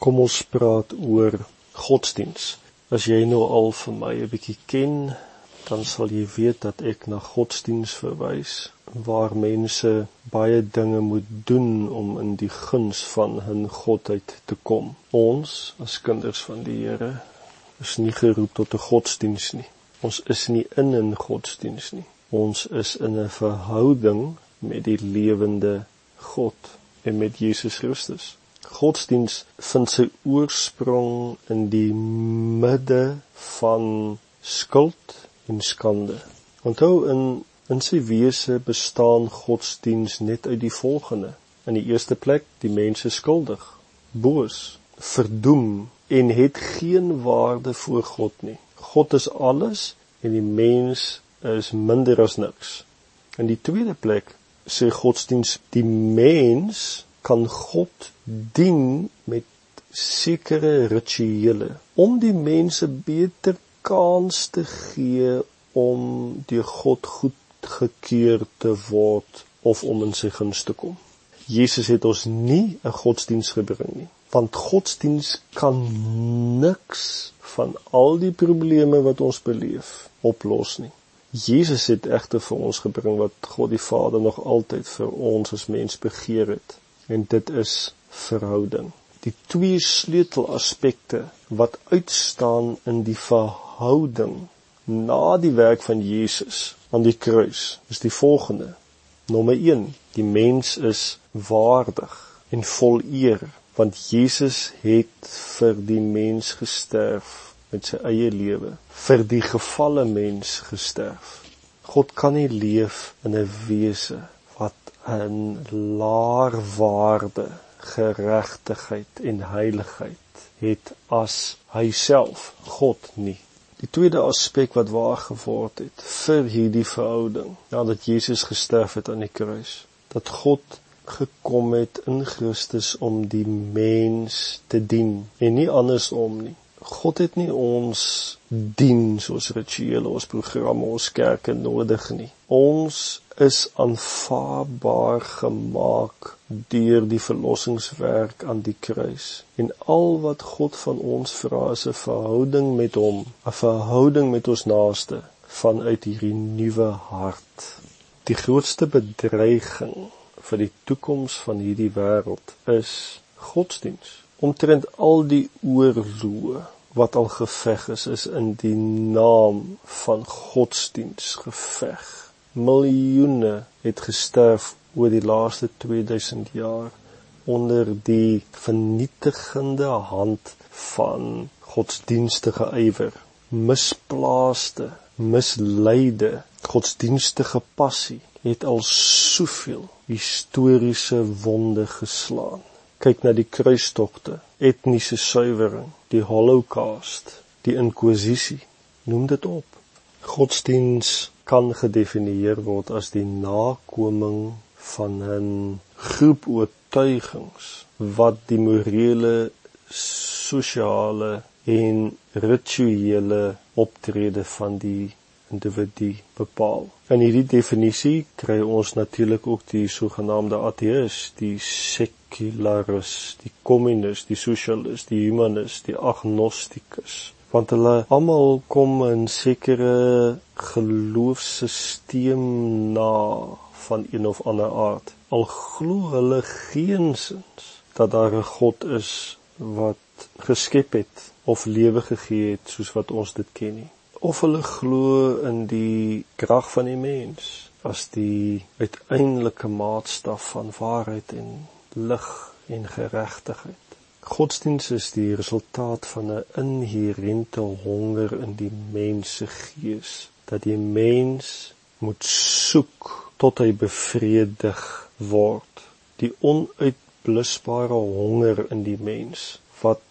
Kom ons praat oor godsdiens. As jy nou al vir my 'n bietjie ken, dan sal jy weet dat ek na godsdiens verwys waar mense baie dinge moet doen om in die guns van hun godheid te kom. Ons as kinders van die Here is nie geroep tot 'n godsdiens nie. Ons is nie in 'n godsdiens nie. Ons is in 'n verhouding met die lewende God en met Jesus Christus. Godsdiens vind sy oorsprong in die midde van skuld en skande. Onthou in in sy wese bestaan godsdiens net uit die volgende: in die eerste plek die mens is skuldig, boos, verdoem en het geen waarde voor God nie. God is alles en die mens is minder as niks. In die tweede plek sê godsdiens die mens kan God dien met sekere rituele om die mense beter kans te gee om deur God goedgekeur te word of om in sy guns te kom. Jesus het ons nie 'n godsdiens gebring nie, want godsdiens kan niks van al die probleme wat ons beleef oplos nie. Jesus het egter vir ons gebring wat God die Vader nog altyd vir ons as mens begeer het en dit is verhouding. Die twee sleutelaspekte wat uitstaan in die verhouding na die werk van Jesus aan die kruis is die volgende. Nommer 1: Die mens is waardig en vol eer want Jesus het vir die mens gesterf met sy eie lewe vir die gefalle mens gesterf. God kan nie leef in 'n wese 'n laer waarde geregtigheid en heiligheid het as hy self God nie. Die tweede aspek wat waar geword het vir hierdie verhouding nadat Jesus gesterf het aan die kruis dat God gekom het in Christus om die mens te dien en nie andersom nie God het nie ons dien soos rituele ons programme ons kerke nodig nie. Ons is aanvaarbaar gemaak deur die verlossingswerk aan die kruis. En al wat God van ons vra is 'n verhouding met hom, 'n verhouding met ons naaste vanuit hierdie nuwe hart. Die grootste bedreiging vir die toekoms van hierdie wêreld is godsdiens omtrent al die oorloë wat al geveg is is in die naam van godsdiens geveg. Miljoene het gesterf oor die laaste 2000 jaar onder die vernietigende hand van godsdienstige ywer, misplaaste, misleide godsdienstige passie het al soveel historiese wonde geslaan kyk na die kruistogte, etniese suiwering, die Holocaust, die inkwisisie, noem dit op. Godsdiens kan gedefinieer word as die nakoming van 'n groep oortuigings wat die morele, sosiale en rituele optrede van die individu bepaal. In hierdie definisie kry ons natuurlik ook die sogenaamde ateïs, die sekularis, die kommunis, die sosialis, die humanis, die agnostikus, want hulle almal kom in sekere geloofsisteem na van een of ander aard. Al glo hulle geensins dat daar 'n God is wat geskep het of lewe gegee het soos wat ons dit ken nie of hulle glo in die krag van die mens as die uiteindelike maatstaf van waarheid en lig en geregtigheid. Godsdienst is die resultaat van 'n inherente honger in die mens se gees dat die mens moet soek tot hy bevredig word. Die onuitblusbare honger in die mens wat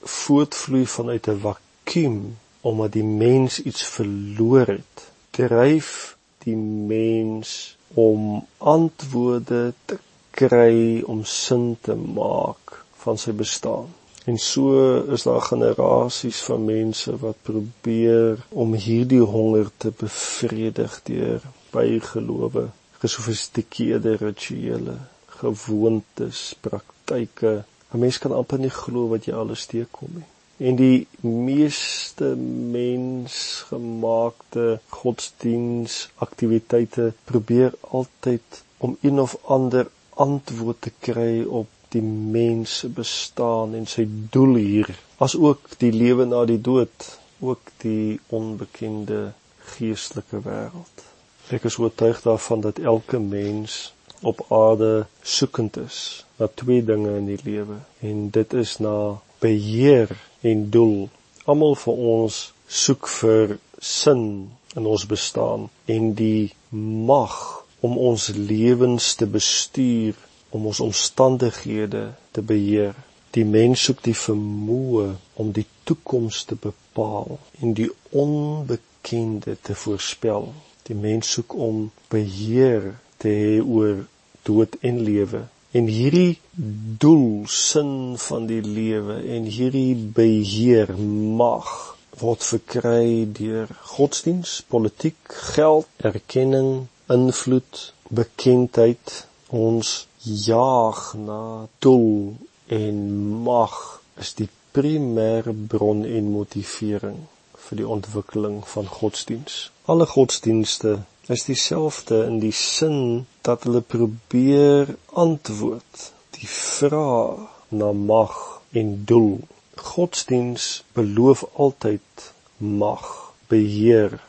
voortvloei vanuit 'n vakuum omdat die mens iets verloor het, dryf die mens om antwoorde te kry om sin te maak van sy bestaan. En so is daar generasies van mense wat probeer om hierdie honger te bevredig deur bygelowe, gesofistikeerde rituele, gewoontes, praktyke, 'n Mens kan amper nie glo wat jy alles teekom nie. En die meeste mensgemaakte godsdienstaktiwiteite probeer altyd om een of ander antwoord te kry op die mens se bestaan en sy doel hier, asook die lewe na die dood, ook die onbekende geestelike wêreld. Ek is oortuig daarvan dat elke mens op aarde soekend is na twee dinge in die lewe en dit is na beheer en doel. Almal van ons soek vir sin in ons bestaan en die mag om ons lewens te bestuur, om ons omstandighede te beheer. Die mens soek die vermoë om die toekoms te bepaal en die onbekende te voorspel. Die mens soek om beheer te hê oor dood en lewe. En hierdie doel, sin van die lewe en hierdie beheer mag word verkry deur godsdiens, politiek, geld, erkenning, invloed, bekendheid. Ons jaag na doel en mag is die primêre bron en motivering vir die ontwikkeling van godsdiens. Alle godsdienste is dieselfde in die sin dat hulle probeer antwoord die vraag na mag en doel. Godsdiens beloof altyd mag, beheer,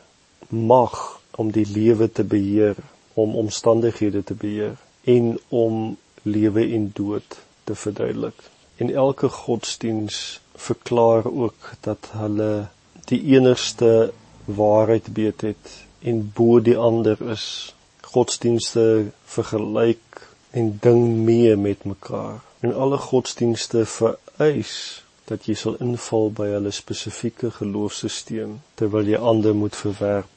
mag om die lewe te beheer, om omstandighede te beheer en om lewe en dood te verduidelik. En elke godsdiens verklaar ook dat hulle die enigste waarheid weet het en bo die ander is. Godsdienste vergelyk en ding mee met mekaar. En alle godsdienste vereis dat jy sal inval by hulle spesifieke geloofsisteem terwyl jy ander moet verwerp